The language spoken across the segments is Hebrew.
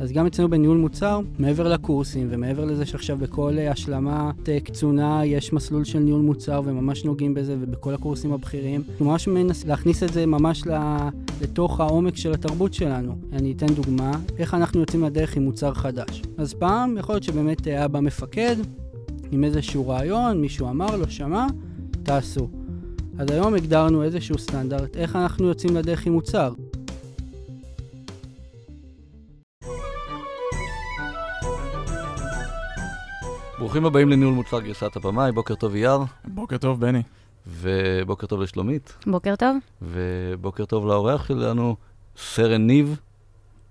אז גם אצלנו בניהול מוצר, מעבר לקורסים ומעבר לזה שעכשיו בכל השלמת קצונה יש מסלול של ניהול מוצר וממש נוגעים בזה ובכל הקורסים הבכירים, אנחנו ממש מנס להכניס את זה ממש לתוך העומק של התרבות שלנו. אני אתן דוגמה, איך אנחנו יוצאים לדרך עם מוצר חדש. אז פעם יכול להיות שבאמת היה בא מפקד עם איזשהו רעיון, מישהו אמר לו, שמע, תעשו. אז היום הגדרנו איזשהו סטנדרט, איך אנחנו יוצאים לדרך עם מוצר. ברוכים הבאים לניהול מוצר גרסת הבמאי, בוקר טוב אייר. בוקר טוב בני. ובוקר טוב לשלומית. בוקר טוב. ובוקר טוב לאורח שלנו, סרן ניב.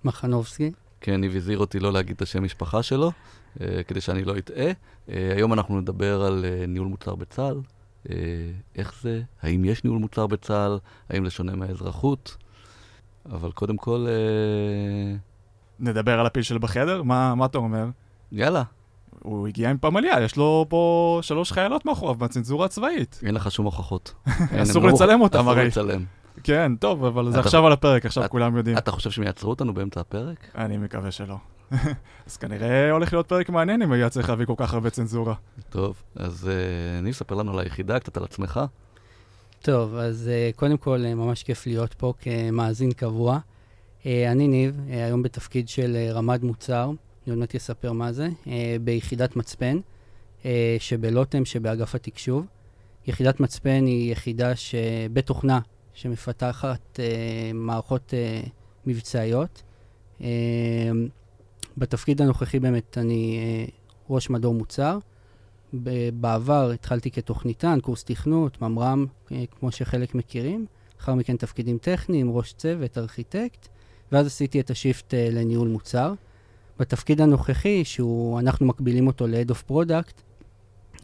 מחנובסקי. כן, ניב הזהיר אותי לא להגיד את השם משפחה שלו, אה, כדי שאני לא אטעה. אה, היום אנחנו נדבר על אה, ניהול מוצר בצה"ל. איך זה? האם יש ניהול מוצר בצה"ל? האם זה שונה מהאזרחות? אבל קודם כל... נדבר על הפיל של בחדר? מה, מה אתה אומר? יאללה. הוא הגיע עם פמליה, יש לו פה שלוש חיילות מאחוריו מהצנזורה הצבאית. אין לך שום הוכחות. אסור לצלם אותם הרי. אסור לצלם. כן, טוב, אבל זה עכשיו על הפרק, עכשיו כולם יודעים. אתה חושב שהם יעצרו אותנו באמצע הפרק? אני מקווה שלא. אז כנראה הולך להיות פרק מעניין אם היה צריך להביא כל כך הרבה צנזורה. טוב, אז אני אספר לנו על היחידה, קצת על עצמך. טוב, אז קודם כל, ממש כיף להיות פה כמאזין קבוע. אני ניב, היום בתפקיד של רמ"ד מוצר. אני עוד מעט אספר מה זה, אה, ביחידת מצפן, אה, שבלוטם שבאגף התקשוב. יחידת מצפן היא יחידה שבתוכנה, שמפתחת אה, מערכות מבצעיות. בתפקיד הנוכחי באמת אני ראש מדור מוצר. בעבר התחלתי כתוכניתן, קורס תכנות, ממר"ם, כמו שחלק מכירים. לאחר מכן תפקידים טכניים, ראש צוות, ארכיטקט, ואז עשיתי את השיפט לניהול מוצר. בתפקיד הנוכחי, שאנחנו מקבילים אותו ל-Head of Product,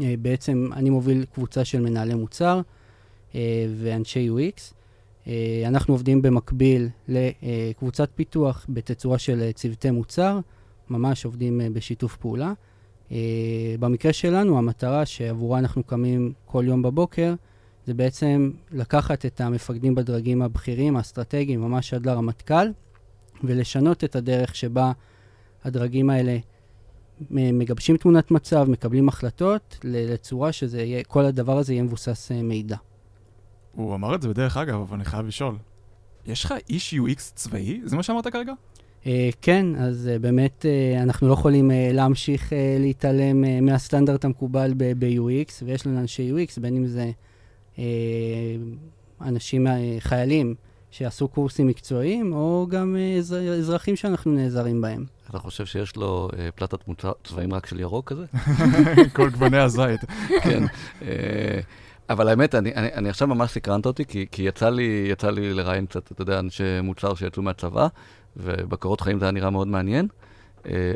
אה, בעצם אני מוביל קבוצה של מנהלי מוצר אה, ואנשי UX. אה, אנחנו עובדים במקביל לקבוצת פיתוח בתצורה של צוותי מוצר, ממש עובדים בשיתוף פעולה. במקרה שלנו, המטרה שעבורה אנחנו קמים כל יום בבוקר, זה בעצם לקחת את המפקדים בדרגים הבכירים, האסטרטגיים, ממש עד לרמטכ"ל, ולשנות את הדרך שבה הדרגים האלה מגבשים תמונת מצב, מקבלים החלטות, לצורה שכל הדבר הזה יהיה מבוסס מידע. הוא אמר את זה בדרך אגב, אבל אני חייב לשאול. יש לך איש UX צבאי? זה מה שאמרת כרגע? Uh, כן, אז uh, באמת uh, אנחנו לא יכולים uh, להמשיך uh, להתעלם uh, מהסטנדרט המקובל ב-UX, ויש לנו אנשי UX, בין אם זה uh, אנשים, uh, חיילים, שעשו קורסים מקצועיים, או גם uh, אזרחים שאנחנו נעזרים בהם. אתה חושב שיש לו uh, פלטת צבעים רק של ירוק כזה? כל גווני הזית. כן. Uh, אבל האמת, אני, אני, אני עכשיו ממש סקרנת אותי, כי, כי יצא, לי, יצא לי לראיין קצת, אתה יודע, אנשי מוצר שיצאו מהצבא, ובקורות חיים זה היה נראה מאוד מעניין.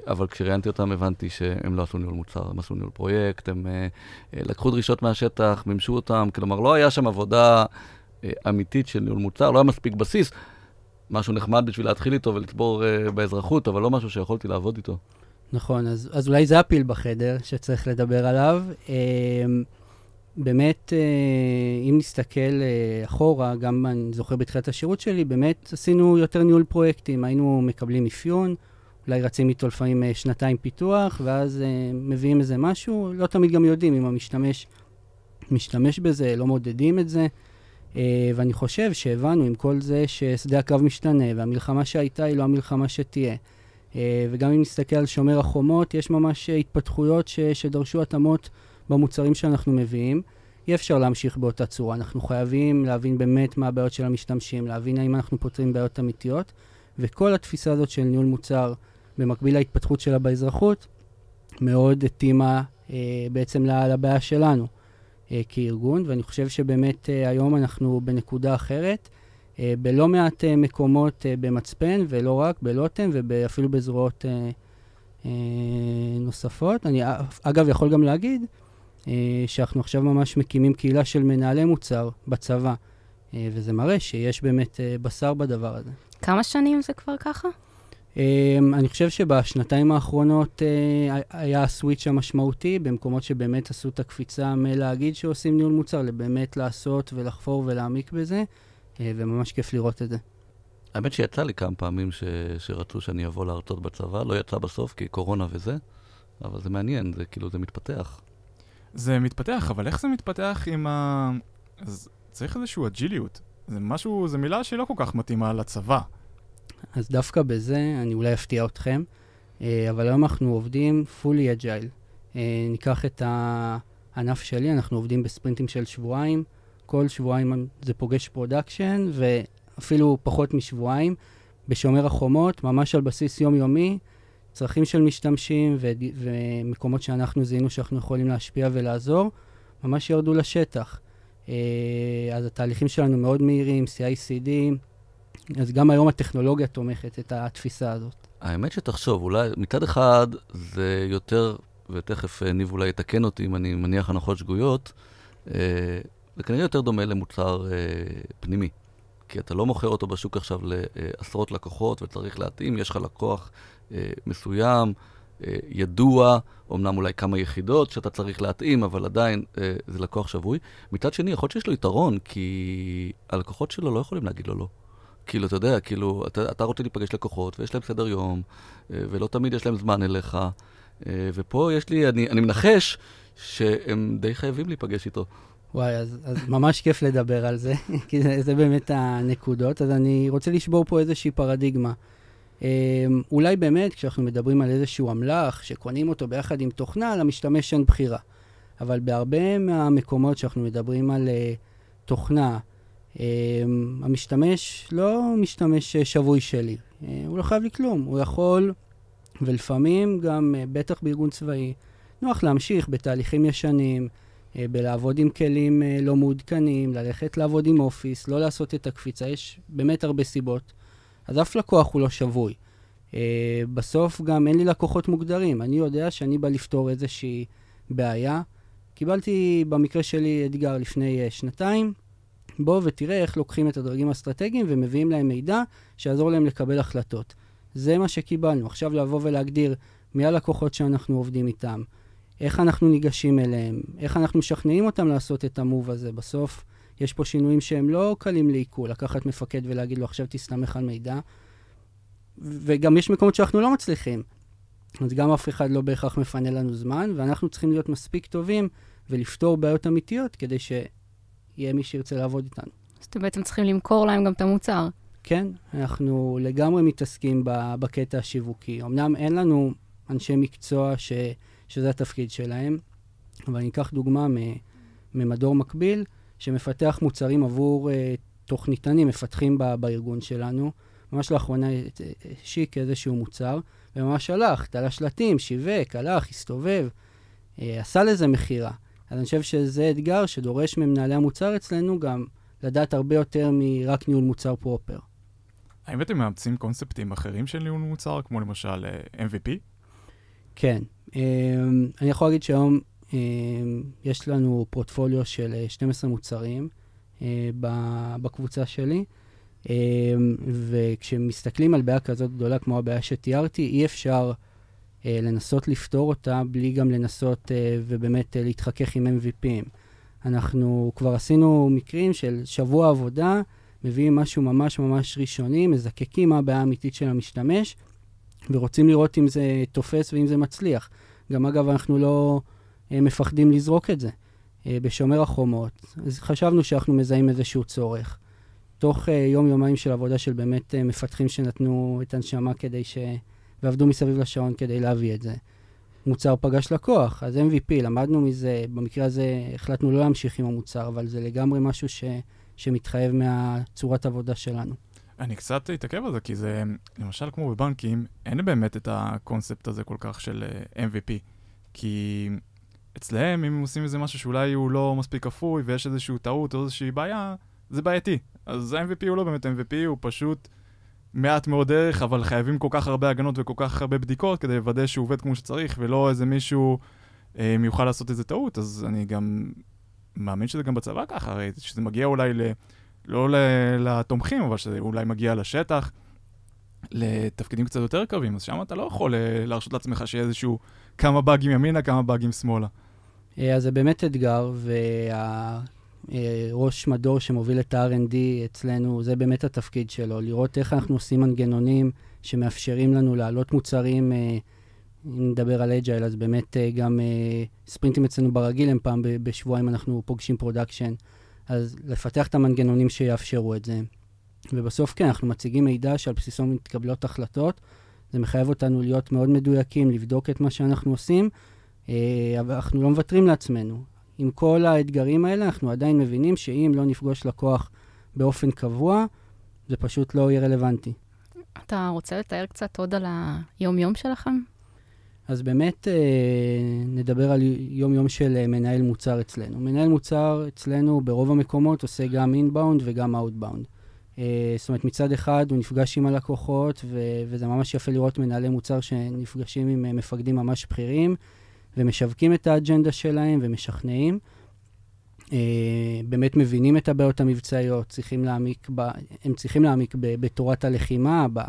אבל כשראיינתי אותם הבנתי שהם לא עשו ניהול מוצר, הם עשו ניהול פרויקט, הם לקחו דרישות מהשטח, מימשו אותם, כלומר לא היה שם עבודה אמיתית של ניהול מוצר, לא היה מספיק בסיס. משהו נחמד בשביל להתחיל איתו ולצבור uh, באזרחות, אבל לא משהו שיכולתי לעבוד איתו. נכון, אז, אז אולי זה הפיל בחדר שצריך לדבר עליו. Uh, באמת, uh, אם נסתכל uh, אחורה, גם אני זוכר בתחילת השירות שלי, באמת עשינו יותר ניהול פרויקטים, היינו מקבלים אפיון, אולי רצים איתו לפעמים uh, שנתיים פיתוח, ואז uh, מביאים איזה משהו, לא תמיד גם יודעים אם המשתמש משתמש בזה, לא מודדים את זה. Uh, ואני חושב שהבנו עם כל זה ששדה הקרב משתנה, והמלחמה שהייתה היא לא המלחמה שתהיה. Uh, וגם אם נסתכל על שומר החומות, יש ממש התפתחויות ש, שדרשו התאמות במוצרים שאנחנו מביאים. אי אפשר להמשיך באותה צורה. אנחנו חייבים להבין באמת מה הבעיות של המשתמשים, להבין האם אנחנו פותרים בעיות אמיתיות, וכל התפיסה הזאת של ניהול מוצר, במקביל להתפתחות שלה באזרחות, מאוד התאימה uh, בעצם לבעיה שלנו. Uh, כארגון, ואני חושב שבאמת uh, היום אנחנו בנקודה אחרת, uh, בלא מעט מקומות במצפן, ולא רק, בלוטם ואפילו בזרועות נוספות. אני אגב יכול גם להגיד שאנחנו עכשיו ממש מקימים קהילה של מנהלי מוצר בצבא, וזה מראה שיש באמת בשר בדבר הזה. כמה שנים זה כבר ככה? Um, אני חושב שבשנתיים האחרונות uh, היה הסוויץ' המשמעותי, במקומות שבאמת עשו את הקפיצה מלהגיד שעושים ניהול מוצר, לבאמת לעשות ולחפור ולהעמיק בזה, uh, וממש כיף לראות את זה. האמת שיצא לי כמה פעמים ש... שרצו שאני אבוא להרצות בצבא, לא יצא בסוף כי קורונה וזה, אבל זה מעניין, זה כאילו, זה מתפתח. זה מתפתח, אבל איך זה מתפתח עם ה... אז צריך איזושהי אג'יליות. זה משהו, זו מילה שהיא לא כל כך מתאימה לצבא. אז דווקא בזה אני אולי אפתיע אתכם, אה, אבל היום אנחנו עובדים fully agile. אה, ניקח את הענף שלי, אנחנו עובדים בספרינטים של שבועיים, כל שבועיים זה פוגש production, ואפילו פחות משבועיים. בשומר החומות, ממש על בסיס יומיומי, צרכים של משתמשים ו- ומקומות שאנחנו זיהינו שאנחנו יכולים להשפיע ולעזור, ממש ירדו לשטח. אה, אז התהליכים שלנו מאוד מהירים, CI/CD, אז גם היום הטכנולוגיה תומכת את התפיסה הזאת. האמת שתחשוב, אולי מצד אחד זה יותר, ותכף אה, ניב אולי יתקן אותי אם אני מניח הנחות שגויות, אה, זה כנראה יותר דומה למוצר פנימי. כי אתה לא מוכר אותו בשוק עכשיו לעשרות לקוחות וצריך להתאים, יש לך לקוח מסוים, ידוע, אמנם אולי כמה יחידות שאתה צריך להתאים, אבל עדיין זה לקוח שבוי. מצד שני, יכול להיות שיש לו יתרון, כי הלקוחות שלו לא יכולים להגיד לו לא. כאילו, אתה יודע, כאילו, אתה, אתה רוצה להיפגש לקוחות, ויש להם סדר יום, אה, ולא תמיד יש להם זמן אליך, אה, ופה יש לי, אני, אני מנחש שהם די חייבים להיפגש איתו. וואי, אז, אז ממש כיף לדבר על זה, כי זה, זה באמת הנקודות. אז אני רוצה לשבור פה איזושהי פרדיגמה. אה, אולי באמת, כשאנחנו מדברים על איזשהו אמל"ח, שקונים אותו ביחד עם תוכנה, למשתמש אין בחירה. אבל בהרבה מהמקומות שאנחנו מדברים על תוכנה, Um, המשתמש לא משתמש שבוי שלי, uh, הוא לא חייב לי כלום, הוא יכול, ולפעמים גם, uh, בטח בארגון צבאי, נוח להמשיך בתהליכים ישנים, בלעבוד עם כלים לא מעודכנים, ללכת לעבוד עם אופיס, לא לעשות את הקפיצה, יש באמת הרבה סיבות. אז אף לקוח הוא לא שבוי. בסוף גם אין לי לקוחות מוגדרים, אני יודע שאני בא לפתור איזושהי בעיה. קיבלתי במקרה שלי אתגר לפני שנתיים, בוא ותראה איך לוקחים את הדרגים האסטרטגיים ומביאים להם מידע שיעזור להם לקבל החלטות. זה מה שקיבלנו. עכשיו לבוא ולהגדיר מי הלקוחות שאנחנו עובדים איתם, איך אנחנו ניגשים אליהם, איך אנחנו משכנעים אותם לעשות את המוב הזה. בסוף יש פה שינויים שהם לא קלים לעיכול, לקחת מפקד ולהגיד לו עכשיו תסתמך על מידע. וגם יש מקומות שאנחנו לא מצליחים. אז גם אף אחד לא בהכרח מפנה לנו זמן, ואנחנו צריכים להיות מספיק טובים ולפתור בעיות אמיתיות כדי ש... יהיה מי שירצה לעבוד איתנו. אז אתם בעצם צריכים למכור להם גם את המוצר. כן, אנחנו לגמרי מתעסקים בקטע השיווקי. אמנם אין לנו אנשי מקצוע ש, שזה התפקיד שלהם, אבל אני אקח דוגמה ממדור מקביל, שמפתח מוצרים עבור uh, תוכניתנים, מפתחים ב, בארגון שלנו. ממש לאחרונה השיק איזשהו מוצר, וממש הלך, תלה שלטים, שיווק, הלך, הסתובב, uh, עשה לזה מכירה. אז אני חושב שזה אתגר שדורש ממנהלי המוצר אצלנו גם לדעת הרבה יותר מרק ניהול מוצר פרופר. האם אתם מאמצים קונספטים אחרים של ניהול מוצר, כמו למשל אה, MVP? כן. Um, אני יכול להגיד שהיום um, יש לנו פורטפוליו של 12 מוצרים בקבוצה שלי, וכשמסתכלים על בעיה כזאת גדולה כמו הבעיה שתיארתי, אי אפשר אה, לנסות לפתור אותה בלי גם לנסות אה, ובאמת אה, להתחכך עם MVPים. אנחנו כבר עשינו מקרים של שבוע עבודה, מביאים משהו ממש ממש ראשוני, מזקקים מה הבעיה האמיתית של המשתמש, ורוצים לראות אם זה תופס ואם זה מצליח. גם אגב, אנחנו לא אה, מפחדים לזרוק את זה. אה, בשומר החומות, אז חשבנו שאנחנו מזהים איזשהו צורך. תוך אה, יום-יומיים של עבודה של באמת אה, מפתחים שנתנו את הנשמה כדי ש... ועבדו מסביב לשעון כדי להביא את זה. מוצר פגש לקוח, אז MVP, למדנו מזה, במקרה הזה החלטנו לא להמשיך עם המוצר, אבל זה לגמרי משהו ש, שמתחייב מהצורת עבודה שלנו. אני קצת אתעכב על זה, כי זה, למשל כמו בבנקים, אין באמת את הקונספט הזה כל כך של אה, MVP. כי אצלהם, אם הם עושים איזה משהו שאולי הוא לא מספיק אפוי ויש איזושהי טעות או איזושהי בעיה, זה בעייתי. אז ה-MVP הוא לא באמת MVP, הוא פשוט מעט מאוד דרך, אבל חייבים כל כך הרבה הגנות וכל כך הרבה בדיקות כדי לוודא שהוא עובד כמו שצריך, ולא איזה מישהו אה, יוכל לעשות איזה טעות, אז אני גם מאמין שזה גם בצבא ככה, הרי שזה מגיע אולי ל... לא. לתומכים, אבל שזה אולי מגיע לשטח, לתפקידים קצת יותר קרבים, אז שם אתה לא יכול אה, להרשות לעצמך שיהיה איזשהו כמה באגים ימינה, כמה באגים שמאלה. אה, אז זה באמת אתגר, אה, ראש מדור שמוביל את ה-R&D אצלנו, זה באמת התפקיד שלו, לראות איך אנחנו עושים מנגנונים שמאפשרים לנו להעלות מוצרים, אה, אם נדבר על agile, אז באמת אה, גם אה, ספרינטים אצלנו ברגיל הם פעם בשבועיים אנחנו פוגשים production, אז לפתח את המנגנונים שיאפשרו את זה. ובסוף כן, אנחנו מציגים מידע שעל בסיסו מתקבלות החלטות. זה מחייב אותנו להיות מאוד מדויקים, לבדוק את מה שאנחנו עושים, אה, אבל אנחנו לא מוותרים לעצמנו. עם כל האתגרים האלה, אנחנו עדיין מבינים שאם לא נפגוש לקוח באופן קבוע, זה פשוט לא יהיה רלוונטי. אתה רוצה לתאר קצת עוד על היום-יום שלכם? אז באמת אה, נדבר על יום-יום של אה, מנהל מוצר אצלנו. מנהל מוצר אצלנו ברוב המקומות עושה גם inbound וגם outbound. אה, זאת אומרת, מצד אחד הוא נפגש עם הלקוחות, ו- וזה ממש יפה לראות מנהלי מוצר שנפגשים עם אה, מפקדים ממש בכירים, ומשווקים את האג'נדה שלהם ומשכנעים. אה, באמת מבינים את הבעיות המבצעיות, צריכים להעמיק ב, הם צריכים להעמיק ב, בתורת הלחימה, ב,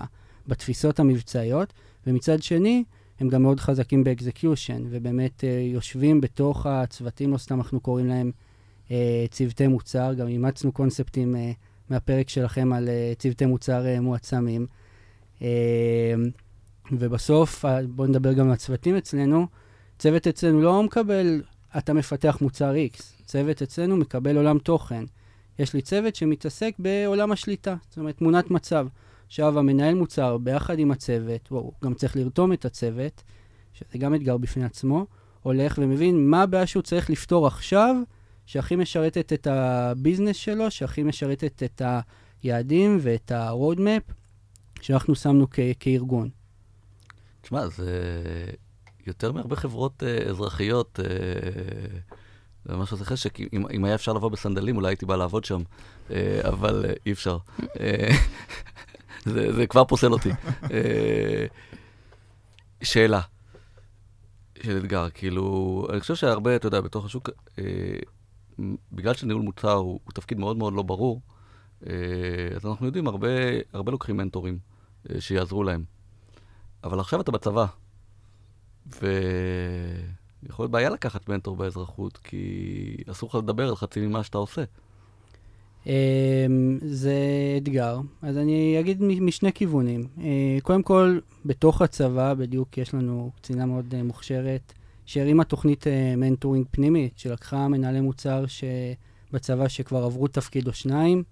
בתפיסות המבצעיות, ומצד שני, הם גם מאוד חזקים באקזקיושן, ובאמת אה, יושבים בתוך הצוותים, לא סתם אנחנו קוראים להם אה, צוותי מוצר, גם אימצנו קונספטים מהפרק שלכם על צוותי מוצר מועצמים. ובסוף, בואו נדבר גם על הצוותים אצלנו. צוות אצלנו לא מקבל, אתה מפתח מוצר X, צוות אצלנו מקבל עולם תוכן. יש לי צוות שמתעסק בעולם השליטה, זאת אומרת, תמונת מצב. עכשיו, המנהל מוצר, ביחד עם הצוות, הוא גם צריך לרתום את הצוות, שזה גם אתגר בפני עצמו, הולך ומבין מה הבעיה שהוא צריך לפתור עכשיו, שהכי משרתת את הביזנס שלו, שהכי משרתת את היעדים ואת ה-roadmap שאנחנו שמנו כ- כארגון. תשמע, זה יותר מהרבה חברות אה, אזרחיות. אה, זה ממש עושה חשק. אם, אם היה אפשר לבוא בסנדלים, אולי הייתי בא לעבוד שם, אה, אבל אה, אי אפשר. אה, זה, זה כבר פוסל אותי. אה, שאלה של אתגר, כאילו, אני חושב שהרבה, אתה יודע, בתוך השוק, אה, בגלל שניהול מוצר הוא, הוא תפקיד מאוד מאוד לא ברור, אה, אז אנחנו יודעים, הרבה, הרבה לוקחים מנטורים אה, שיעזרו להם. אבל עכשיו אתה בצבא, ויכול להיות בעיה לקחת מנטור באזרחות, כי אסור לך לדבר על חצי ממה שאתה עושה. אמ, זה אתגר. אז אני אגיד משני כיוונים. אה, קודם כל, בתוך הצבא, בדיוק יש לנו קצינה מאוד אה, מוכשרת, שהרימה תוכנית אה, מנטורינג פנימית, שלקחה מנהלי מוצר בצבא שכבר עברו תפקיד או שניים,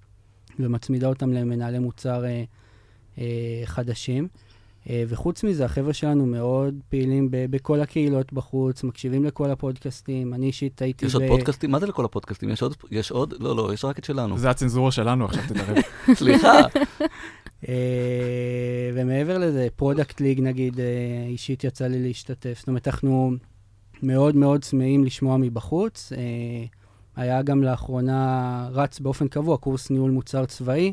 ומצמידה אותם למנהלי מוצר אה, אה, חדשים. אה, וחוץ מזה, החבר'ה שלנו מאוד פעילים ב- בכל הקהילות בחוץ, מקשיבים לכל הפודקאסטים. אני אישית הייתי יש עוד פודקאסטים? מה זה לכל הפודקאסטים? יש עוד? יש עוד? לא, לא, יש רק את שלנו. זה הצנזורה שלנו עכשיו, תתערב. סליחה. אה, ומעבר לזה, פרודקט ליג נגיד, אה, אישית יצא לי להשתתף. זאת אומרת, אנחנו מאוד מאוד צמאים לשמוע מבחוץ. היה גם לאחרונה רץ באופן קבוע קורס ניהול מוצר צבאי,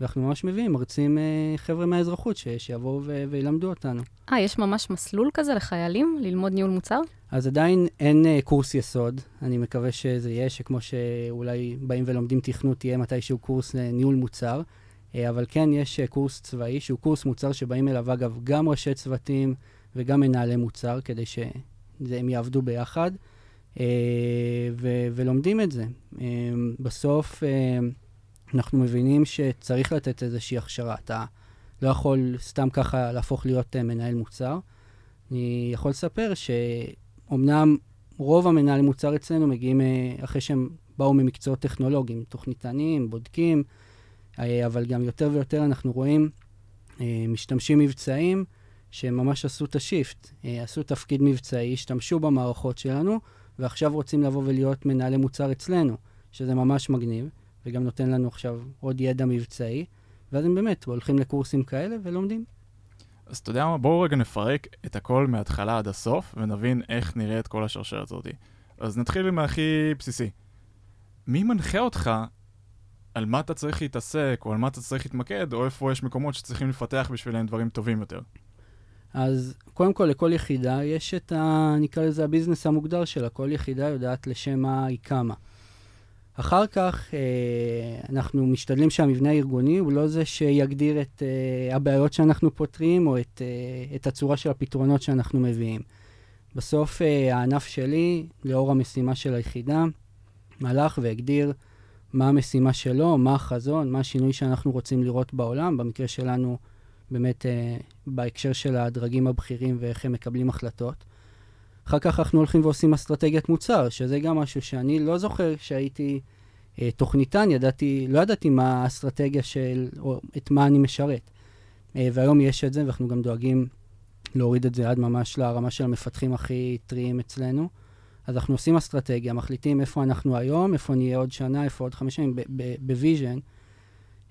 ואנחנו ממש מביאים מרצים אה, חבר'ה מהאזרחות ש- שיבואו ו- וילמדו אותנו. אה, יש ממש מסלול כזה לחיילים ללמוד ניהול מוצר? אז עדיין אין uh, קורס יסוד, אני מקווה שזה יהיה, שכמו שאולי באים ולומדים תכנות, יהיה מתישהו קורס לניהול מוצר, uh, אבל כן יש uh, קורס צבאי, שהוא קורס מוצר שבאים אליו, אגב, גם ראשי צוותים וגם מנהלי מוצר, כדי שהם יעבדו ביחד, uh, ו- ולומדים את זה. Uh, בסוף uh, אנחנו מבינים שצריך לתת איזושהי הכשרה. אתה לא יכול סתם ככה להפוך להיות uh, מנהל מוצר. אני יכול לספר שאומנם רוב המנהלי מוצר אצלנו מגיעים אה, אחרי שהם באו ממקצועות טכנולוגיים, תוכניתנים, בודקים, אה, אבל גם יותר ויותר אנחנו רואים אה, משתמשים מבצעיים שהם ממש עשו את השיפט, אה, עשו תפקיד מבצעי, השתמשו במערכות שלנו, ועכשיו רוצים לבוא ולהיות מנהלי מוצר אצלנו, שזה ממש מגניב, וגם נותן לנו עכשיו עוד ידע מבצעי, ואז הם באמת הולכים לקורסים כאלה ולומדים. אז אתה יודע מה? בואו רגע נפרק את הכל מההתחלה עד הסוף, ונבין איך נראית כל השרשרת הזאת. אז נתחיל עם הכי בסיסי. מי מנחה אותך על מה אתה צריך להתעסק, או על מה אתה צריך להתמקד, או איפה יש מקומות שצריכים לפתח בשבילם דברים טובים יותר? אז קודם כל, לכל יחידה יש את ה... נקרא לזה הביזנס המוגדר שלה. כל יחידה יודעת לשם מה היא קמה. אחר כך, אה, אנחנו משתדלים שהמבנה הארגוני הוא לא זה שיגדיר את אה, הבעיות שאנחנו פותרים, או את, אה, את הצורה של הפתרונות שאנחנו מביאים. בסוף, הענף שלי, לאור המשימה של היחידה, הלך והגדיר מה המשימה שלו, מה החזון, מה השינוי שאנחנו רוצים לראות בעולם. במקרה שלנו, באמת בהקשר של הדרגים הבכירים ואיך הם מקבלים החלטות. אחר כך אנחנו הולכים ועושים אסטרטגיית מוצר, שזה גם משהו שאני לא זוכר שהייתי אה, תוכניתן, ידעתי, לא ידעתי מה האסטרטגיה של, או את מה אני משרת. אה, והיום יש את זה, ואנחנו גם דואגים להוריד את זה עד ממש לרמה של המפתחים הכי טריים אצלנו. אז אנחנו עושים אסטרטגיה, מחליטים איפה אנחנו היום, איפה נהיה עוד שנה, איפה עוד חמש שנים, ב vision,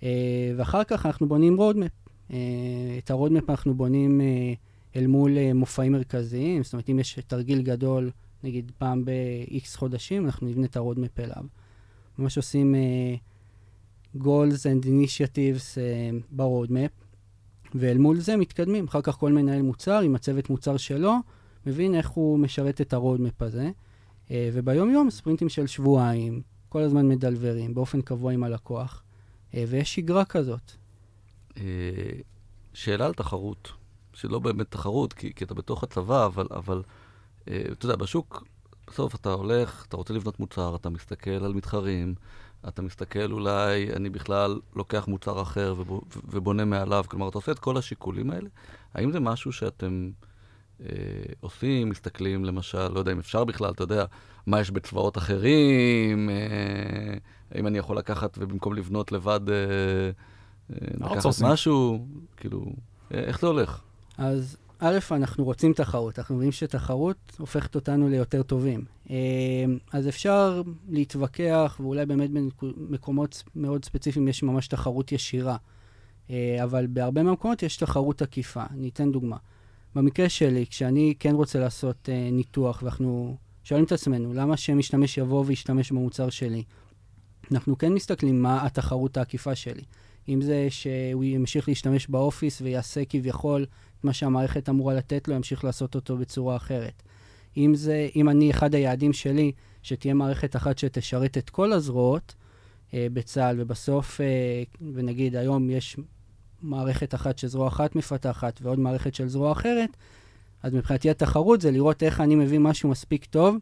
אה, ואחר כך אנחנו בונים roadmap. אה, את ה roadmap אנחנו בונים אה, אל מול אה, מופעים מרכזיים, זאת אומרת, אם יש תרגיל גדול, נגיד פעם ב-X חודשים, אנחנו נבנה את ה roadmap אליו. ממש עושים uh, goals and initiatives uh, ב roadmap, ואל מול זה מתקדמים. אחר כך כל מנהל מוצר עם הצוות מוצר שלו, מבין איך הוא משרת את ה roadmap הזה. Uh, וביום-יום ספרינטים של שבועיים, כל הזמן מדלברים, באופן קבוע עם הלקוח, uh, ויש שגרה כזאת. שאלה על תחרות, שלא באמת תחרות, כי, כי אתה בתוך הצבא, אבל, אבל אתה יודע, בשוק בסוף אתה הולך, אתה רוצה לבנות מוצר, אתה מסתכל על מתחרים, אתה מסתכל אולי, אני בכלל לוקח מוצר אחר ובונה מעליו, כלומר, אתה עושה את כל השיקולים האלה. האם זה משהו שאתם אה, עושים, מסתכלים למשל, לא יודע אם אפשר בכלל, אתה יודע, מה יש בצבאות אחרים, אה, האם אני יכול לקחת ובמקום לבנות לבד, אה, אה, לקחת משהו, כאילו, אה, איך זה הולך? אז א', אנחנו רוצים תחרות, אנחנו מבינים שתחרות הופכת אותנו ליותר טובים. אה, אז אפשר להתווכח, ואולי באמת במקומות מאוד ספציפיים יש ממש תחרות ישירה, אה, אבל בהרבה מהמקומות יש תחרות עקיפה. אני אתן דוגמה. במקרה שלי, כשאני כן רוצה לעשות אה, ניתוח, ואנחנו שואלים את עצמנו, למה שמשתמש יבוא וישתמש במוצר שלי? אנחנו כן מסתכלים מה התחרות העקיפה שלי. אם זה שהוא ימשיך להשתמש באופיס ויעשה כביכול מה שהמערכת אמורה לתת לו, ימשיך לעשות אותו בצורה אחרת. אם זה, אם אני, אחד היעדים שלי, שתהיה מערכת אחת שתשרת את כל הזרועות אה, בצה"ל, ובסוף, אה, ונגיד היום יש מערכת אחת שזרוע אחת מפתחת ועוד מערכת של זרוע אחרת, אז מבחינתי התחרות זה לראות איך אני מביא משהו מספיק טוב,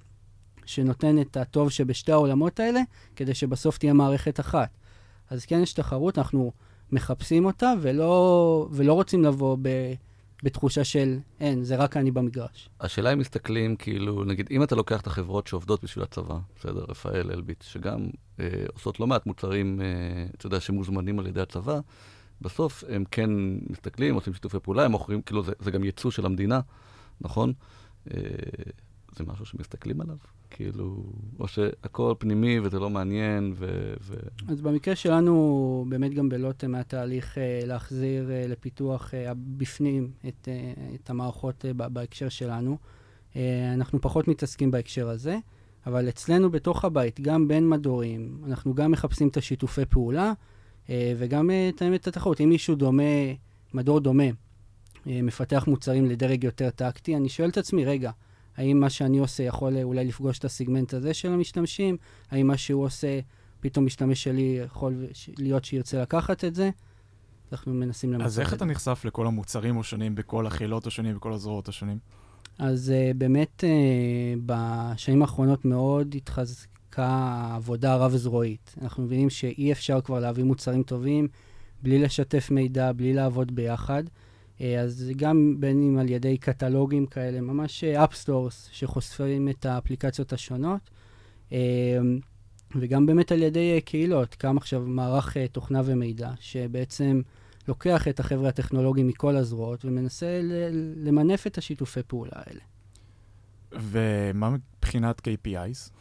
שנותן את הטוב שבשתי העולמות האלה, כדי שבסוף תהיה מערכת אחת. אז כן יש תחרות, אנחנו מחפשים אותה ולא, ולא רוצים לבוא ב... בתחושה של אין, זה רק אני במגרש. השאלה אם מסתכלים, כאילו, נגיד, אם אתה לוקח את החברות שעובדות בשביל הצבא, בסדר, רפאל, אלביט, שגם אה, עושות לא מעט מוצרים, אה, אתה יודע, שמוזמנים על ידי הצבא, בסוף הם כן מסתכלים, עושים שיתופי פעולה, הם מוכרים, כאילו, זה, זה גם ייצוא של המדינה, נכון? אה, זה משהו שמסתכלים עליו? כאילו, או שהכל פנימי וזה לא מעניין ו... ו... אז במקרה שלנו, באמת גם בלוטם היה תהליך uh, להחזיר uh, לפיתוח uh, בפנים את, uh, את המערכות uh, בהקשר שלנו. Uh, אנחנו פחות מתעסקים בהקשר הזה, אבל אצלנו בתוך הבית, גם בין מדורים, אנחנו גם מחפשים את השיתופי פעולה uh, וגם את האמת התחרות. אם מישהו דומה, מדור דומה, uh, מפתח מוצרים לדרג יותר טקטי, אני שואל את עצמי, רגע, האם מה שאני עושה יכול אה, אולי לפגוש את הסיגמנט הזה של המשתמשים? האם מה שהוא עושה, פתאום משתמש שלי יכול להיות שירצה לקחת את זה? אנחנו מנסים למצוא את זה. אז איך אתה נחשף לכל המוצרים השונים, בכל החילות השונים, בכל הזרועות השונים? אז uh, באמת uh, בשנים האחרונות מאוד התחזקה העבודה הרב-זרועית. אנחנו מבינים שאי אפשר כבר להביא מוצרים טובים בלי לשתף מידע, בלי לעבוד ביחד. אה, אז גם בין אם על ידי קטלוגים כאלה, ממש app stores אה, שחושפים את האפליקציות השונות, אה, וגם באמת על ידי קהילות, קם עכשיו מערך תוכנה ומידע, שבעצם לוקח את החבר'ה הטכנולוגיים מכל הזרועות ומנסה למנף את השיתופי פעולה האלה. ומה מבחינת KPIs?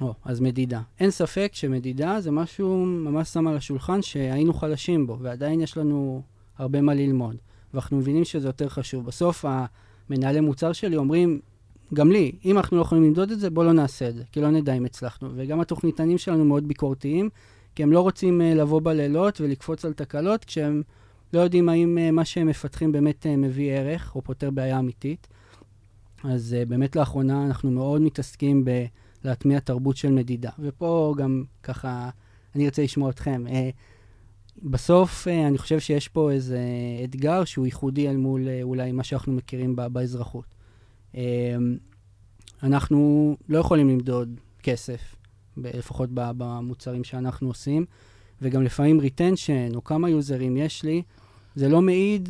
או, אז מדידה. אין ספק שמדידה זה משהו ממש שם על השולחן שהיינו חלשים בו, ועדיין יש לנו הרבה מה ללמוד. ואנחנו מבינים שזה יותר חשוב. בסוף המנהלי מוצר שלי אומרים, גם לי, אם אנחנו לא יכולים למדוד את זה, בואו לא נעשה את זה, כי לא נדע אם הצלחנו. וגם התוכניתנים שלנו מאוד ביקורתיים, כי הם לא רוצים uh, לבוא בלילות ולקפוץ על תקלות, כשהם לא יודעים האם uh, מה שהם מפתחים באמת uh, מביא ערך או פותר בעיה אמיתית. אז uh, באמת לאחרונה אנחנו מאוד מתעסקים בלהטמיע תרבות של מדידה. ופה גם ככה, אני ארצה לשמוע אתכם. Uh, בסוף אה, אני חושב שיש פה איזה אתגר שהוא ייחודי אל מול אה, אולי מה שאנחנו מכירים באזרחות. אמ, אנחנו לא יכולים למדוד כסף, לפחות במוצרים שאנחנו עושים, וגם לפעמים retention, או כמה יוזרים יש לי, זה לא מעיד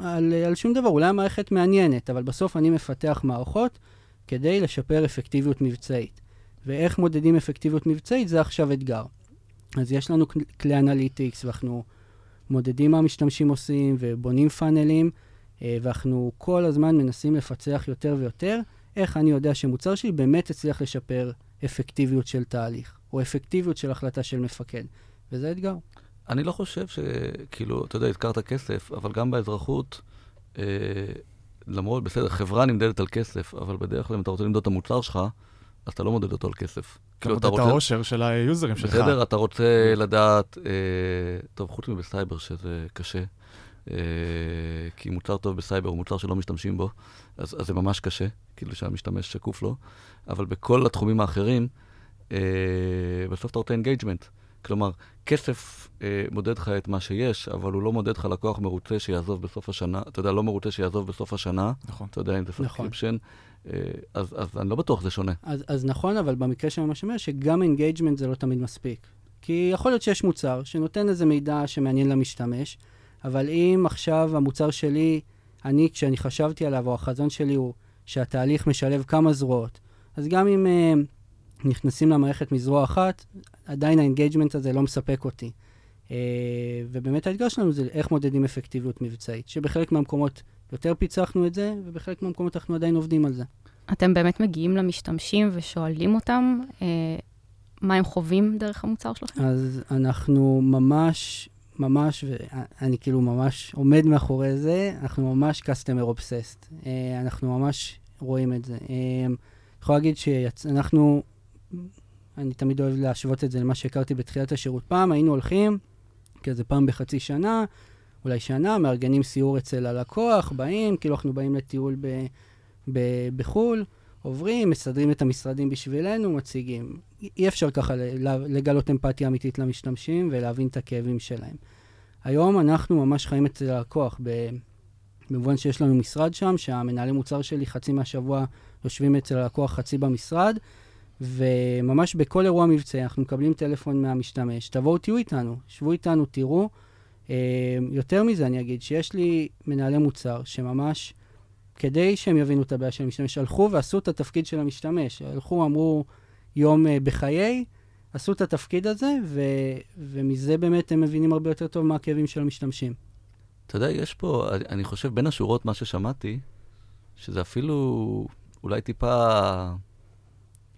על, על שום דבר. אולי המערכת מעניינת, אבל בסוף אני מפתח מערכות כדי לשפר אפקטיביות מבצעית. ואיך מודדים אפקטיביות מבצעית זה עכשיו אתגר. אז יש לנו כל- כלי אנליטיקס, ואנחנו מודדים מה המשתמשים עושים, ובונים פאנלים, אה, ואנחנו כל הזמן מנסים לפצח יותר ויותר איך אני יודע שמוצר שלי באמת הצליח לשפר אפקטיביות של תהליך, או אפקטיביות של החלטה של מפקד, וזה אתגר. אני לא חושב שכאילו, אתה יודע, הזכרת כסף, אבל גם באזרחות, אה, למרות, בסדר, חברה נמדדת על כסף, אבל בדרך כלל אם אתה רוצה למדוד את המוצר שלך, אתה לא מודד אותו על כסף. אתה כאילו, מודד את האושר של היוזרים שלך. בסדר, אתה רוצה לדעת, אה, טוב, חוץ מבסייבר, שזה קשה, אה, כי מוצר טוב בסייבר הוא מוצר שלא משתמשים בו, אז, אז זה ממש קשה, כאילו שהמשתמש שקוף לו, אבל בכל התחומים האחרים, אה, בסוף אתה רוצה engagement. כלומר, כסף אה, מודד לך את מה שיש, אבל הוא לא מודד לך לקוח מרוצה שיעזוב בסוף השנה, אתה יודע, לא מרוצה שיעזוב בסוף השנה, נכון. אתה יודע, אם זה נכון. subscription, אה, אז, אז אני לא בטוח שזה שונה. אז, אז נכון, אבל במקרה של מה שאומר, שגם engagement זה לא תמיד מספיק. כי יכול להיות שיש מוצר שנותן איזה מידע שמעניין למשתמש, אבל אם עכשיו המוצר שלי, אני, כשאני חשבתי עליו, או החזון שלי הוא שהתהליך משלב כמה זרועות, אז גם אם uh, נכנסים למערכת מזרוע אחת, עדיין ה engagement הזה לא מספק אותי. Uh, ובאמת האתגר שלנו זה איך מודדים אפקטיביות מבצעית, שבחלק מהמקומות יותר פיצחנו את זה, ובחלק מהמקומות אנחנו עדיין עובדים על זה. אתם באמת מגיעים למשתמשים ושואלים אותם אה, מה הם חווים דרך המוצר שלכם? אז אנחנו ממש, ממש, ואני כאילו ממש עומד מאחורי זה, אנחנו ממש customer obsessed. אה, אנחנו ממש רואים את זה. אה, יכול להגיד שאנחנו, אני תמיד אוהב להשוות את זה למה שהכרתי בתחילת השירות. פעם היינו הולכים, כזה פעם בחצי שנה, אולי שנה, מארגנים סיור אצל הלקוח, באים, כאילו אנחנו באים לטיול ב, ב, בחו"ל, עוברים, מסדרים את המשרדים בשבילנו, מציגים. אי אפשר ככה לגלות אמפתיה אמיתית למשתמשים ולהבין את הכאבים שלהם. היום אנחנו ממש חיים אצל הלקוח, במובן שיש לנו משרד שם, שהמנהלי מוצר שלי חצי מהשבוע יושבים אצל הלקוח, חצי במשרד, וממש בכל אירוע מבצעי אנחנו מקבלים טלפון מהמשתמש, תבואו תהיו איתנו, שבו איתנו, תראו. יותר מזה אני אגיד, שיש לי מנהלי מוצר שממש... כדי שהם יבינו את הבעיה של המשתמש, הלכו ועשו את התפקיד של המשתמש. הלכו, אמרו יום uh, בחיי, עשו את התפקיד הזה, ו- ומזה באמת הם מבינים הרבה יותר טוב מה הכאבים של המשתמשים. אתה יודע, יש פה, אני חושב, בין השורות, מה ששמעתי, שזה אפילו אולי טיפה,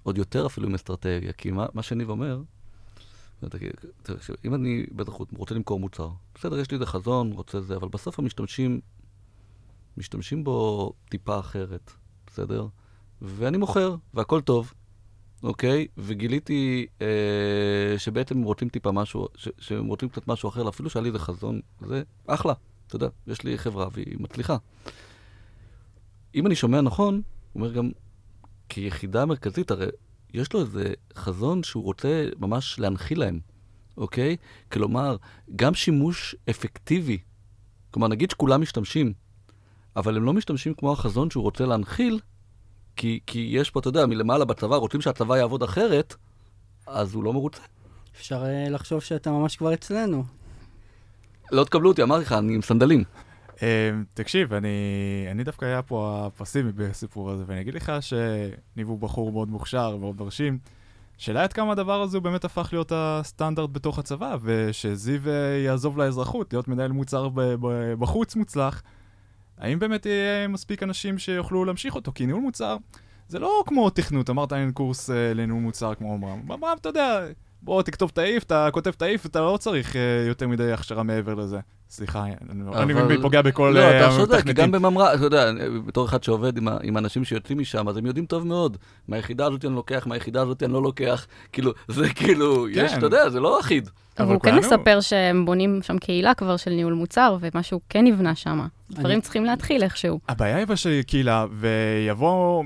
עוד יותר אפילו עם אסטרטגיה, כי מה, מה שניב אומר, אם אני בטח רוצה למכור מוצר, בסדר, יש לי איזה חזון, רוצה זה, אבל בסוף המשתמשים משתמשים בו טיפה אחרת, בסדר? ואני מוכר, והכל טוב, אוקיי? וגיליתי אה, שבעצם הם רוצים טיפה משהו, ש- שהם רוצים קצת משהו אחר, אפילו שהיה לי איזה חזון, זה אחלה, אתה יודע, יש לי חברה והיא מצליחה. אם אני שומע נכון, הוא אומר גם, כיחידה מרכזית, הרי יש לו איזה חזון שהוא רוצה ממש להנחיל להם, אוקיי? כלומר, גם שימוש אפקטיבי, כלומר, נגיד שכולם משתמשים, אבל הם לא משתמשים כמו החזון שהוא רוצה להנחיל, כי, כי יש פה, אתה יודע, מלמעלה בצבא, רוצים שהצבא יעבוד אחרת, אז הוא לא מרוצה. אפשר uh, לחשוב שאתה ממש כבר אצלנו. לא תקבלו אותי, אמרתי לך, אני עם סנדלים. Uh, תקשיב, אני, אני דווקא היה פה הפסימי בסיפור הזה, ואני אגיד לך שניב הוא בחור מאוד מוכשר, מאוד מרשים. שאלה עד כמה הדבר הזה הוא באמת הפך להיות הסטנדרט בתוך הצבא, ושזיו יעזוב לאזרחות, להיות מנהל מוצר בחוץ מוצלח. האם באמת יהיה מספיק אנשים שיוכלו להמשיך אותו? כי ניהול מוצר זה לא כמו תכנות, אמרת אין קורס אה, לניהול מוצר כמו אמרם. אמרם, אתה יודע, בוא תכתוב את האיף, אתה כותב את האיף, אתה לא צריך אה, יותר מדי הכשרה מעבר לזה. סליחה, אני אבל... פוגע בכל לא, אתה צודק, גם בממרה, אתה יודע, בתור אחד שעובד עם, אנשים שיוצאים משם, אז הם יודעים טוב מאוד, מהיחידה הזאת אני לוקח, מהיחידה הזאת אני לא לוקח, כאילו, זה כאילו, כן. יש, אתה יודע, זה לא אחיד. אבל הוא כן מספר שהם בונים שם קהילה כבר של ניהול מוצר, ומשהו כן נבנה שם. דברים צריכים להתחיל איכשהו. הבעיה היא של קהילה, ויבוא...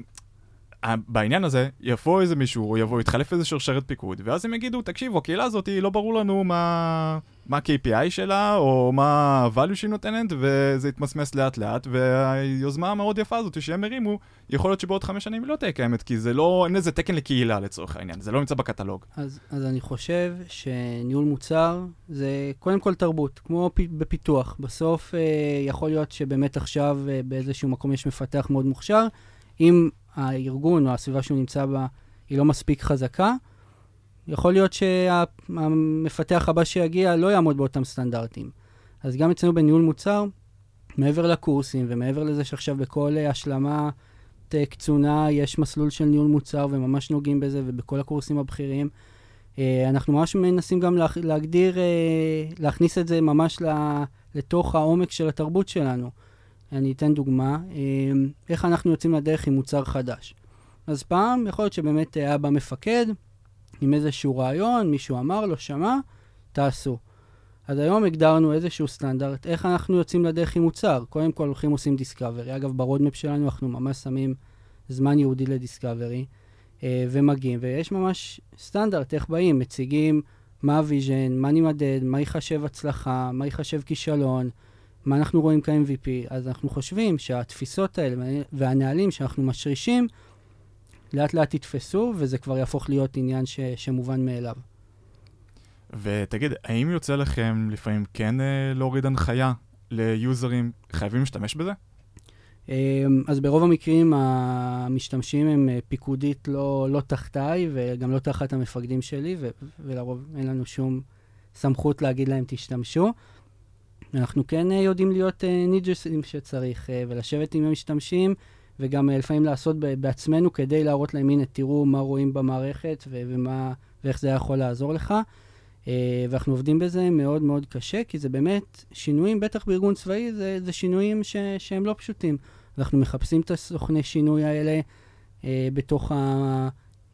בעניין הזה, יבוא איזה מישהו, או יבוא, יתחלף איזה שרשרת פיקוד, ואז הם יגידו, תקשיבו, הקהילה הזאת, לא ברור לנו מה, מה ה-KPI שלה, או מה ה-value שהיא נותנת, וזה יתמסמס לאט לאט, והיוזמה המאוד יפה הזאת שהם הרימו, יכול להיות שבעוד חמש שנים היא לא תהיה קיימת, כי זה לא, אין איזה תקן לקהילה לצורך העניין, זה לא נמצא בקטלוג. אז, אז אני חושב שניהול מוצר זה קודם כל תרבות, כמו פ, בפיתוח. בסוף אה, יכול להיות שבאמת עכשיו אה, באיזשהו מקום יש מפתח מאוד מוכשר, אם הארגון או הסביבה שהוא נמצא בה היא לא מספיק חזקה, יכול להיות שהמפתח הבא שיגיע לא יעמוד באותם סטנדרטים. אז גם אצלנו בניהול מוצר, מעבר לקורסים ומעבר לזה שעכשיו בכל השלמה קצונה יש מסלול של ניהול מוצר וממש נוגעים בזה ובכל הקורסים הבכירים, אה, אנחנו ממש מנסים גם להגדיר, אה, להכניס את זה ממש לתוך העומק של התרבות שלנו. אני אתן דוגמה, אמ, איך אנחנו יוצאים לדרך עם מוצר חדש. אז פעם, יכול להיות שבאמת היה בא מפקד עם איזשהו רעיון, מישהו אמר לו, שמע, תעשו. אז היום הגדרנו איזשהו סטנדרט, איך אנחנו יוצאים לדרך עם מוצר. קודם כל הולכים עושים discovery. אגב, ב roadmap שלנו אנחנו ממש שמים זמן ייעודי ל discovery, אה, ומגיעים, ויש ממש סטנדרט, איך באים, מציגים מה ה vision, מה נמדד, מה ייחשב הצלחה, מה ייחשב כישלון, מה אנחנו רואים כ-MVP, אז אנחנו חושבים שהתפיסות האלה והנהלים שאנחנו משרישים, לאט לאט יתפסו, וזה כבר יהפוך להיות עניין ש, שמובן מאליו. ותגיד, האם יוצא לכם לפעמים כן אה, להוריד הנחיה ליוזרים, חייבים להשתמש בזה? אמ, אז ברוב המקרים המשתמשים הם אה, פיקודית לא, לא תחתיי וגם לא תחת המפקדים שלי, ו- ולרוב אין לנו שום סמכות להגיד להם תשתמשו. אנחנו כן אה, יודעים להיות אה, ניג'סים שצריך, אה, ולשבת עם המשתמשים, וגם לפעמים לעשות בעצמנו כדי להראות להם, הנה, תראו מה רואים במערכת ומה, ואיך זה יכול לעזור לך. ואנחנו עובדים בזה מאוד מאוד קשה, כי זה באמת שינויים, בטח בארגון צבאי, זה, זה שינויים ש- שהם לא פשוטים. אנחנו מחפשים את הסוכני שינוי האלה אה, בתוך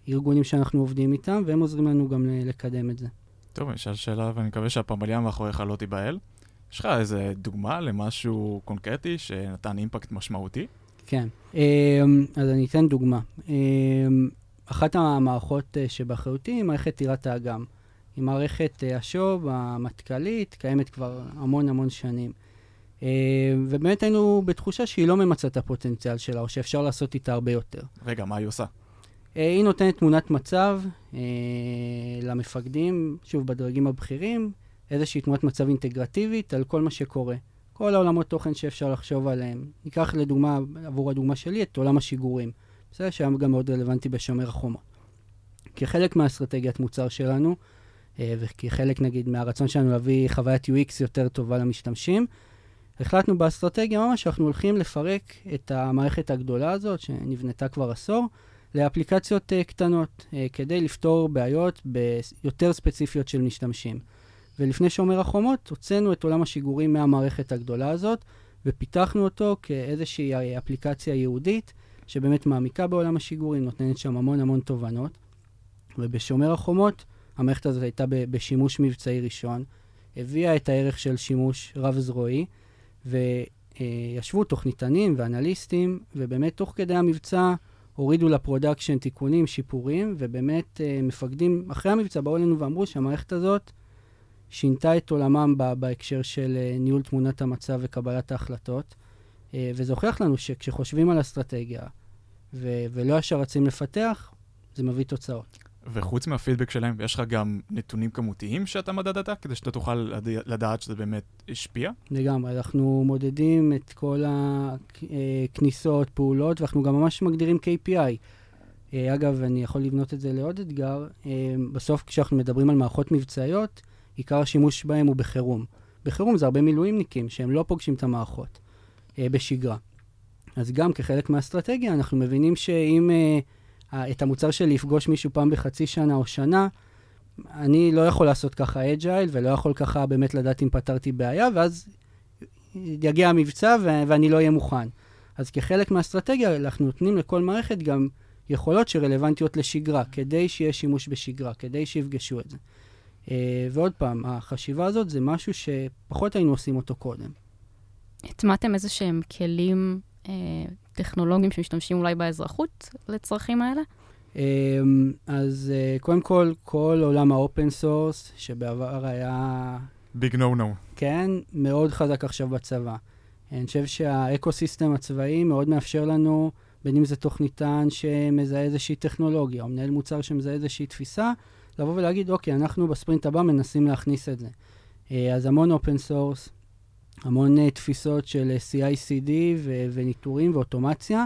הארגונים שאנחנו עובדים איתם, והם עוזרים לנו גם לקדם את זה. טוב, אני אשאל שאלה, ואני מקווה שהפמליה מאחוריך לא תיבהל. יש לך איזה דוגמה למשהו קונקרטי שנתן אימפקט משמעותי? כן, אמ, אז אני אתן דוגמה. אמ, אחת המערכות אה, שבאחריותי היא מערכת טירת האגם. היא מערכת אה, השו"ב המטכ"לית, קיימת כבר המון המון שנים. אמ, ובאמת היינו בתחושה שהיא לא ממצה את הפוטנציאל שלה, או שאפשר לעשות איתה הרבה יותר. רגע, מה היא עושה? אה, היא נותנת תמונת מצב למפקדים, שוב, בדרגים הבכירים, איזושהי תמונת מצב אינטגרטיבית על כל מה שקורה. כל העולמות תוכן שאפשר לחשוב עליהם. ניקח לדוגמה, עבור הדוגמה שלי, את עולם השיגורים. בסדר? שהיה גם מאוד רלוונטי בשומר החומות. כחלק מהאסטרטגיית מוצר שלנו, אה, וכחלק נגיד מהרצון שלנו להביא חוויית UX יותר טובה למשתמשים, החלטנו באסטרטגיה ממש שאנחנו הולכים לפרק את המערכת הגדולה הזאת, שנבנתה כבר עשור, לאפליקציות uh, קטנות, uh, כדי לפתור בעיות יותר ספציפיות של משתמשים. ולפני שומר החומות הוצאנו את עולם השיגורים מהמערכת הגדולה הזאת, ופיתחנו אותו כאיזושהי אפליקציה ייעודית, שבאמת מעמיקה בעולם השיגורים, נותנת שם המון המון תובנות. ובשומר החומות, המערכת הזאת הייתה בשימוש מבצעי ראשון, הביאה את הערך של שימוש רב-זרועי, וישבו תוכניתנים ואנליסטים, ובאמת תוך כדי המבצע הורידו ל production תיקונים, שיפורים, ובאמת אה, מפקדים אחרי המבצע באו אלינו ואמרו שהמערכת הזאת שינתה את עולמם בהקשר של אה, ניהול תמונת המצב וקבלת ההחלטות. אה, וזה הוכיח לנו שכשחושבים על אסטרטגיה ו- ולא ישר רצים לפתח, זה מביא תוצאות. וחוץ מהפידבק שלהם, יש לך גם נתונים כמותיים שאתה מדדת, כדי שאתה תוכל לדעת שזה באמת השפיע? לגמרי, אנחנו מודדים את כל הכניסות, אה, פעולות, ואנחנו גם ממש מגדירים KPI. אגב, אני יכול לבנות את זה לעוד אתגר. בסוף, כשאנחנו מדברים על מערכות מבצעיות, עיקר השימוש בהם הוא בחירום. בחירום זה הרבה מילואימניקים שהם לא פוגשים את המערכות אה, בשגרה. אז גם כחלק מהאסטרטגיה, אנחנו מבינים שאם אה, את המוצר שלי יפגוש מישהו פעם בחצי שנה או שנה, אני לא יכול לעשות ככה אג'ייל ולא יכול ככה באמת לדעת אם פתרתי בעיה, ואז יגיע המבצע ו- ואני לא אהיה מוכן. אז כחלק מהאסטרטגיה, אנחנו נותנים לכל מערכת גם יכולות שרלוונטיות לשגרה, כדי שיהיה שימוש בשגרה, כדי שיפגשו את זה. Uh, ועוד פעם, החשיבה הזאת זה משהו שפחות היינו עושים אותו קודם. הטמעתם איזה שהם כלים אה, טכנולוגיים שמשתמשים אולי באזרחות לצרכים האלה? אמ, אז אה, קודם כל, כל עולם ה open source, שבעבר היה, big no no. כן, מאוד חזק עכשיו בצבא. אני חושב שה ecosystem הצבאי מאוד מאפשר לנו, בין אם זה תוכניתן שמזהה איזושהי טכנולוגיה, או מנהל מוצר שמזהה איזושהי תפיסה, לבוא ולהגיד, אוקיי, אנחנו בספרינט הבא מנסים להכניס את זה. אה, אז המון open source, המון uh, תפיסות של uh, CI/CD ו- וניטורים ואוטומציה,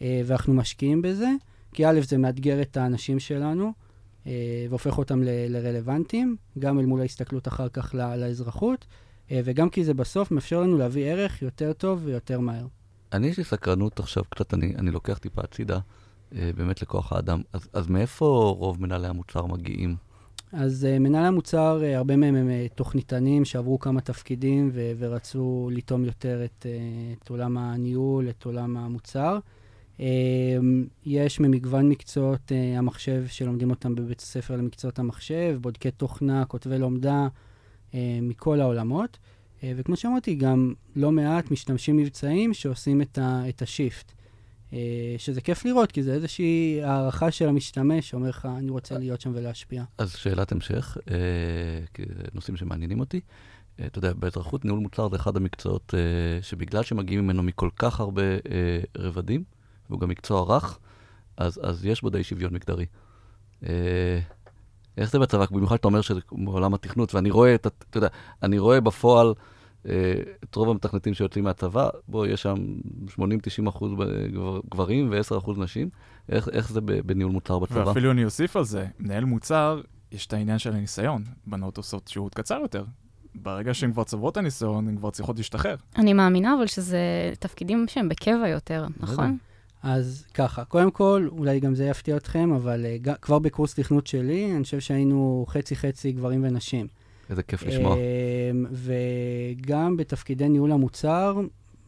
ואנחנו משקיעים בזה, כי א', זה מאתגר את האנשים שלנו, והופך אותם ל- לרלוונטיים, גם אל מול ההסתכלות אחר כך ל- לאזרחות, וגם כי זה בסוף מאפשר לנו להביא ערך יותר טוב ויותר מהר. אני, יש לי סקרנות עכשיו, קצת אני, אני לוקח טיפה הצידה, אה, באמת לכוח האדם. אז, אז מאיפה רוב מנהלי המוצר מגיעים? אז uh, מנהלי המוצר, uh, הרבה מהם הם תוכניתנים שעברו כמה תפקידים ו- ורצו לטום יותר את, uh, את עולם הניהול, את עולם המוצר. יש ממגוון מקצועות uh, המחשב שלומדים אותם בבית הספר למקצועות המחשב, בודקי תוכנה, כותבי לומדה, מכל העולמות. וכמו שאמרתי, גם לא מעט משתמשים מבצעיים שעושים את, ה- את השיפט. Uh, שזה כיף לראות, כי זה איזושהי הערכה של המשתמש, שאומר לך, אני רוצה להיות שם ולהשפיע. אז שאלת המשך, אה, נושאים שמעניינים אותי. אה, אתה יודע, באזרחות ניהול מוצר זה אחד המקצועות אה, שבגלל שמגיעים ממנו מכל כך הרבה אה, רבדים, והוא גם מקצוע רך, אז, אז יש בו די שוויון מגדרי. אה, איך זה בצבא? במיוחד שאתה אומר שזה מעולם התכנות, ואני רואה, אתה יודע, אני רואה בפועל אה, את רוב המתכנתים שיוצאים מהצבא, בוא, יש שם 80-90 אחוז גברים ו-10 אחוז נשים. איך, איך זה בניהול מוצר בצבא? ואפילו אני אוסיף על זה, מנהל מוצר, יש את העניין של הניסיון. בנות עושות שירות קצר יותר. ברגע שהן כבר צוברות את הניסיון, הן כבר צריכות להשתחרר. אני מאמינה, אבל שזה תפקידים שהם בקבע יותר, נכון? אז ככה, קודם כל, אולי גם זה יפתיע אתכם, אבל uh, כבר בקורס תכנות שלי, אני חושב שהיינו חצי-חצי גברים ונשים. איזה כיף לשמוע. אמ, וגם בתפקידי ניהול המוצר,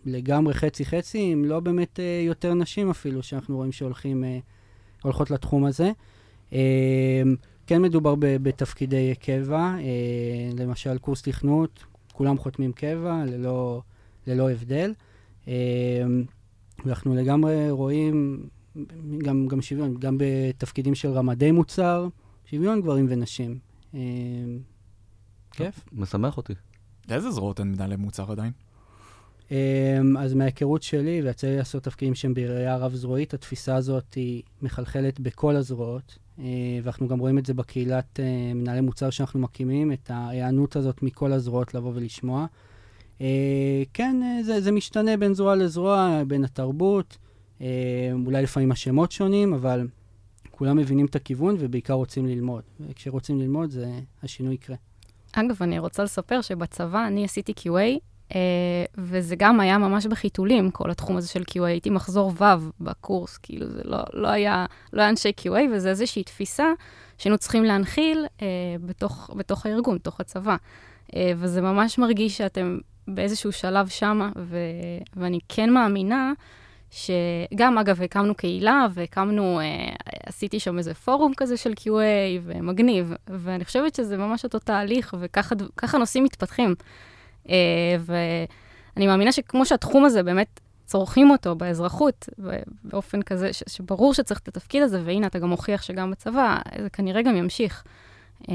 לגמרי חצי-חצי, אם לא באמת uh, יותר נשים אפילו, שאנחנו רואים שהולכים, uh, הולכות לתחום הזה. Um, כן מדובר בתפקידי קבע, uh, למשל קורס תכנות, כולם חותמים קבע, ללא, ללא הבדל. Um, ואנחנו לגמרי רואים גם, גם שוויון, גם בתפקידים של רמדי מוצר, שוויון גברים ונשים. כיף. משמח אותי. לאיזה זרועות אין מנהלי מוצר עדיין? Um, אז מההיכרות שלי, ויצא לי לעשות תפקידים שהם בראייה רב-זרועית, התפיסה הזאת היא מחלחלת בכל הזרועות, uh, ואנחנו גם רואים את זה בקהילת uh, מנהלי מוצר שאנחנו מקימים, את ההיענות הזאת מכל הזרועות לבוא ולשמוע. Uh, כן, זה, זה משתנה בין זרוע לזרוע, בין התרבות, אולי לפעמים השמות שונים, אבל כולם מבינים את הכיוון ובעיקר רוצים ללמוד. וכשרוצים ללמוד, זה, השינוי יקרה. אגב, אני רוצה לספר שבצבא אני עשיתי QA, אה, וזה גם היה ממש בחיתולים, כל התחום הזה של QA. הייתי מחזור ו' בקורס, כאילו זה לא, לא, היה, לא היה אנשי QA, וזה איזושהי תפיסה שהיינו צריכים להנחיל אה, בתוך, בתוך הארגון, בתוך הצבא. אה, וזה ממש מרגיש שאתם באיזשהו שלב שמה, ו, ואני כן מאמינה שגם, אגב, הקמנו קהילה והקמנו, אה, עשיתי שם איזה פורום כזה של QA, ומגניב, ואני חושבת שזה ממש אותו תהליך, וככה נושאים מתפתחים. אה, ואני מאמינה שכמו שהתחום הזה באמת צורכים אותו באזרחות, באופן כזה, ש- שברור שצריך את התפקיד הזה, והנה, אתה גם מוכיח שגם בצבא, זה כנראה גם ימשיך. אה,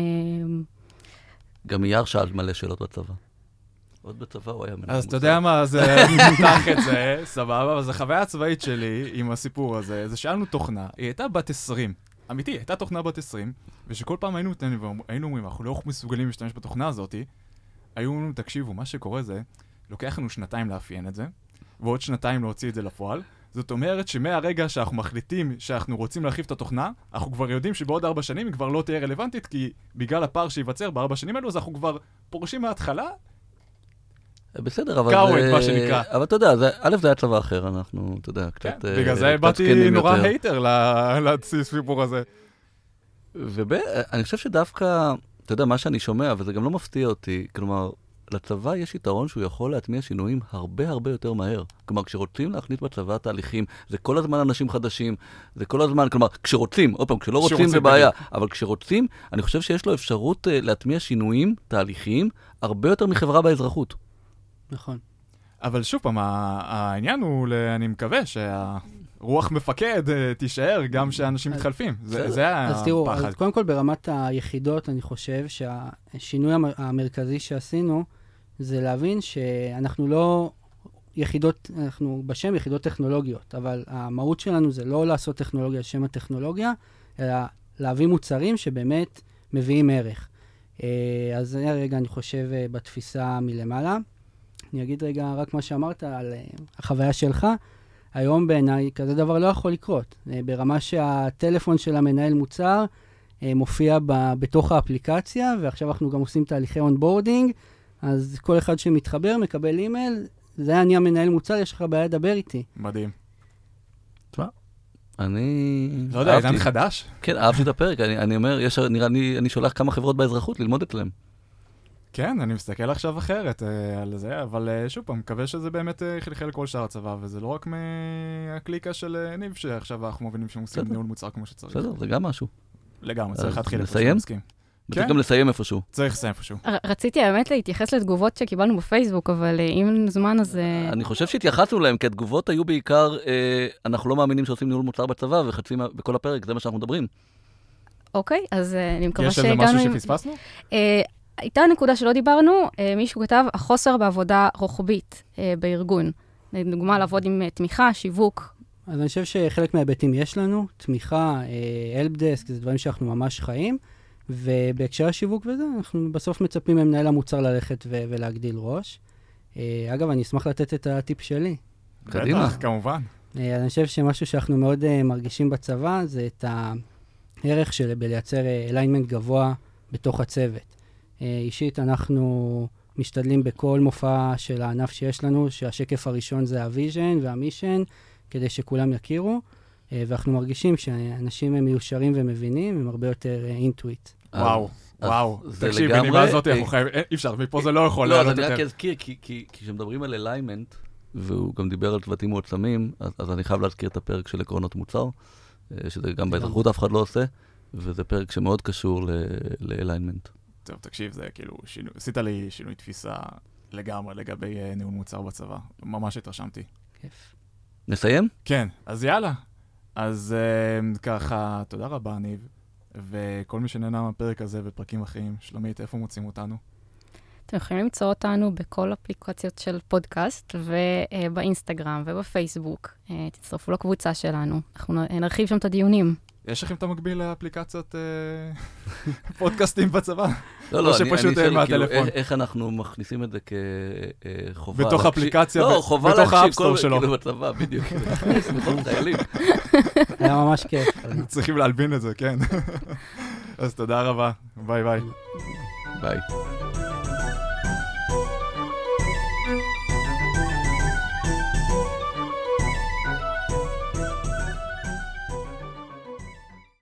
גם אייר שאל מלא שאלות בצבא. עוד בצבא הוא היה מנהל אז אתה. יודע מה, אז אה, נפתח את זה, סבבה, אז החוויה הצבאית שלי עם הסיפור הזה, זה שהיה לנו תוכנה, היא הייתה בת 20. אמיתי, הייתה תוכנה בת 20, ושכל פעם היינו והיינו אומרים, אנחנו לא מסוגלים להשתמש בתוכנה הזאת, היו אומרים, תקשיבו, מה שקורה זה, לוקח לנו שנתיים לאפיין את זה, ועוד שנתיים להוציא את זה לפועל. זאת אומרת שמהרגע שאנחנו מחליטים שאנחנו רוצים להרחיב את התוכנה, אנחנו כבר יודעים שבעוד ארבע שנים היא כבר לא תהיה רלוונטית, כי בגלל הפער שייווצר בארבע שנים האלו, אז אנחנו כבר פורשים מההתחלה, בסדר, אבל קאוויד, זה... מה שנקרא. אבל אתה יודע, זה- א', זה היה צבא אחר, אנחנו, אתה יודע, כן, קצת... אה, בגלל זה באתי נורא. הייטר לסיפור הזה. ואני חושב שדווקא, אתה יודע, מה שאני שומע, וזה גם לא מפתיע אותי, כלומר, לצבא יש יתרון שהוא יכול להטמיע שינויים הרבה הרבה יותר מהר. כלומר, כשרוצים להכניס בצבא תהליכים, זה כל הזמן אנשים חדשים, זה כל הזמן, כלומר, כשרוצים, עוד פעם, כשלא רוצים זה בעיה, אבל כשרוצים, אני חושב שיש לו אפשרות uh, להטמיע שינויים, תהליכיים, הרבה יותר מחברה באזרחות. נכון. אבל שוב פעם, העניין הוא, אני מקווה שהרוח מפקד אה, תישאר גם כשאנשים מתחלפים. זה. זה אז תראו, הפחד. אז קודם כל ברמת היחידות, אני חושב שהשינוי המ- המרכזי שעשינו זה להבין שאנחנו לא יחידות, אנחנו בשם יחידות טכנולוגיות, אבל המהות שלנו זה לא לעשות טכנולוגיה לשם הטכנולוגיה, אלא להביא מוצרים שבאמת מביאים ערך. אה, אז זה רגע, אני חושב, אה, בתפיסה מלמעלה. אני אגיד רגע רק מה שאמרת על אה, החוויה שלך. היום בעיניי כזה דבר לא יכול לקרות. אה, ברמה שהטלפון של המנהל מוצר אה, מופיע ב, בתוך האפליקציה, ועכשיו אנחנו גם עושים תהליכי onboarding, אז כל אחד שמתחבר מקבל אימייל, זה אני המנהל מוצר, יש לך בעיה לדבר איתי. מדהים. אני... לא יודע, אהבתי. עידן חדש? כן, אהבתי את הפרק, אני, אני אומר, יש, נראה לי, אני שולח כמה חברות באזרחות ללמוד אצלם. כן, אני מסתכל עכשיו אחרת אה, על זה, אבל אה, שוב פעם, מקווה שזה באמת אה, חלחל לכל שאר הצבא, וזה לא רק מהקליקה של אה, ניב, שעכשיו אנחנו מבינים שהם עושים. ניהול מוצר כמו שצריך. בסדר, זה גם משהו. לגמרי, צריך אז להתחיל איפשהו, נסיים? מסכים. צריך כן. גם לסיים איפשהו. צריך לסיים איפשהו. ר- רציתי האמת להתייחס לתגובות שקיבלנו בפייסבוק, אבל אה, אם אין לנו זמן אז... אה, אני חושב שהתייחסנו להם, כי התגובות היו בעיקר, אה, אנחנו לא מאמינים שעושים ניהול מוצר בצבא, וחצי בכל הפרק, זה מה שאנחנו מדברים. אוקיי, אז אה, אני מקווה יש איזה שהגענו... משהו שפספסנו? הייתה נקודה שלא דיברנו, אה, מישהו כתב, החוסר בעבודה רוחבית אה, בארגון. לדוגמה, לעבוד עם אה, תמיכה, שיווק. אז אני חושב שחלק מההיבטים יש לנו, תמיכה, אלפדסק, זה דברים שאנחנו ממש חיים, ובהקשר השיווק וזה, אנחנו בסוף מצפים ממנהל המוצר ללכת ו- ולהגדיל ראש. אגב, אני אשמח לתת את הטיפ שלי. קדימה. כמובן. אני חושב שמשהו שאנחנו מאוד מרגישים בצבא, זה את הערך של בלייצר alignment גבוה בתוך הצוות. אה, אישית, אנחנו משתדלים בכל מופע של הענף שיש לנו, שהשקף הראשון זה ה vision וה mission, כדי שכולם יכירו, אה, ואנחנו מרגישים שאנשים הם מיושרים ומבינים, הם הרבה יותר into it. וואו, אז וואו. תקשיב, בנימה הזאת אה, אנחנו חייבים, אי אפשר, מפה זה לא יכול לא, אז לעלות אני רק יותר. אזכיר, כי- כי כי כשמדברים על alignment, והוא גם דיבר על צוותים מועצמים, אז אז אני חייב להזכיר את הפרק של עקרונות מוצר, אה, שזה גם באזרחות אף אחד לא עושה, וזה פרק שמאוד קשור ל alignment. טוב, תקשיב, זה כאילו, שינו- עשית לי שינוי תפיסה לגמרי לגבי אה, ניהול מוצר בצבא. ממש התרשמתי. כיף. נסיים? כן, אז יאללה. אז אה, ככה, תודה רבה, ניב. וכל מי שנהנה מהפרק הזה ופרקים אחרים, שלומית, איפה מוצאים אותנו? אתם יכולים למצוא אותנו בכל אפליקציות של פודקאסט, ובאינסטגרם ובפייסבוק. אה, תצטרפו לקבוצה שלנו, אנחנו נרחיב שם את הדיונים. יש לכם את המקביל לאפליקציות אה, פודקאסטים בצבא? לא, לא, אני אני שואל, אה, כאילו. איך- אנחנו מכניסים את זה כחובה? בתוך אפליקציה, לא, בתוך להקשיב ה App Store כל- שלו. כאילו בצבא, בדיוק. להכניס חיילים. היה ממש כיף. צריכים להלבין את זה, כן. אז תודה רבה. ביי ביי. ביי.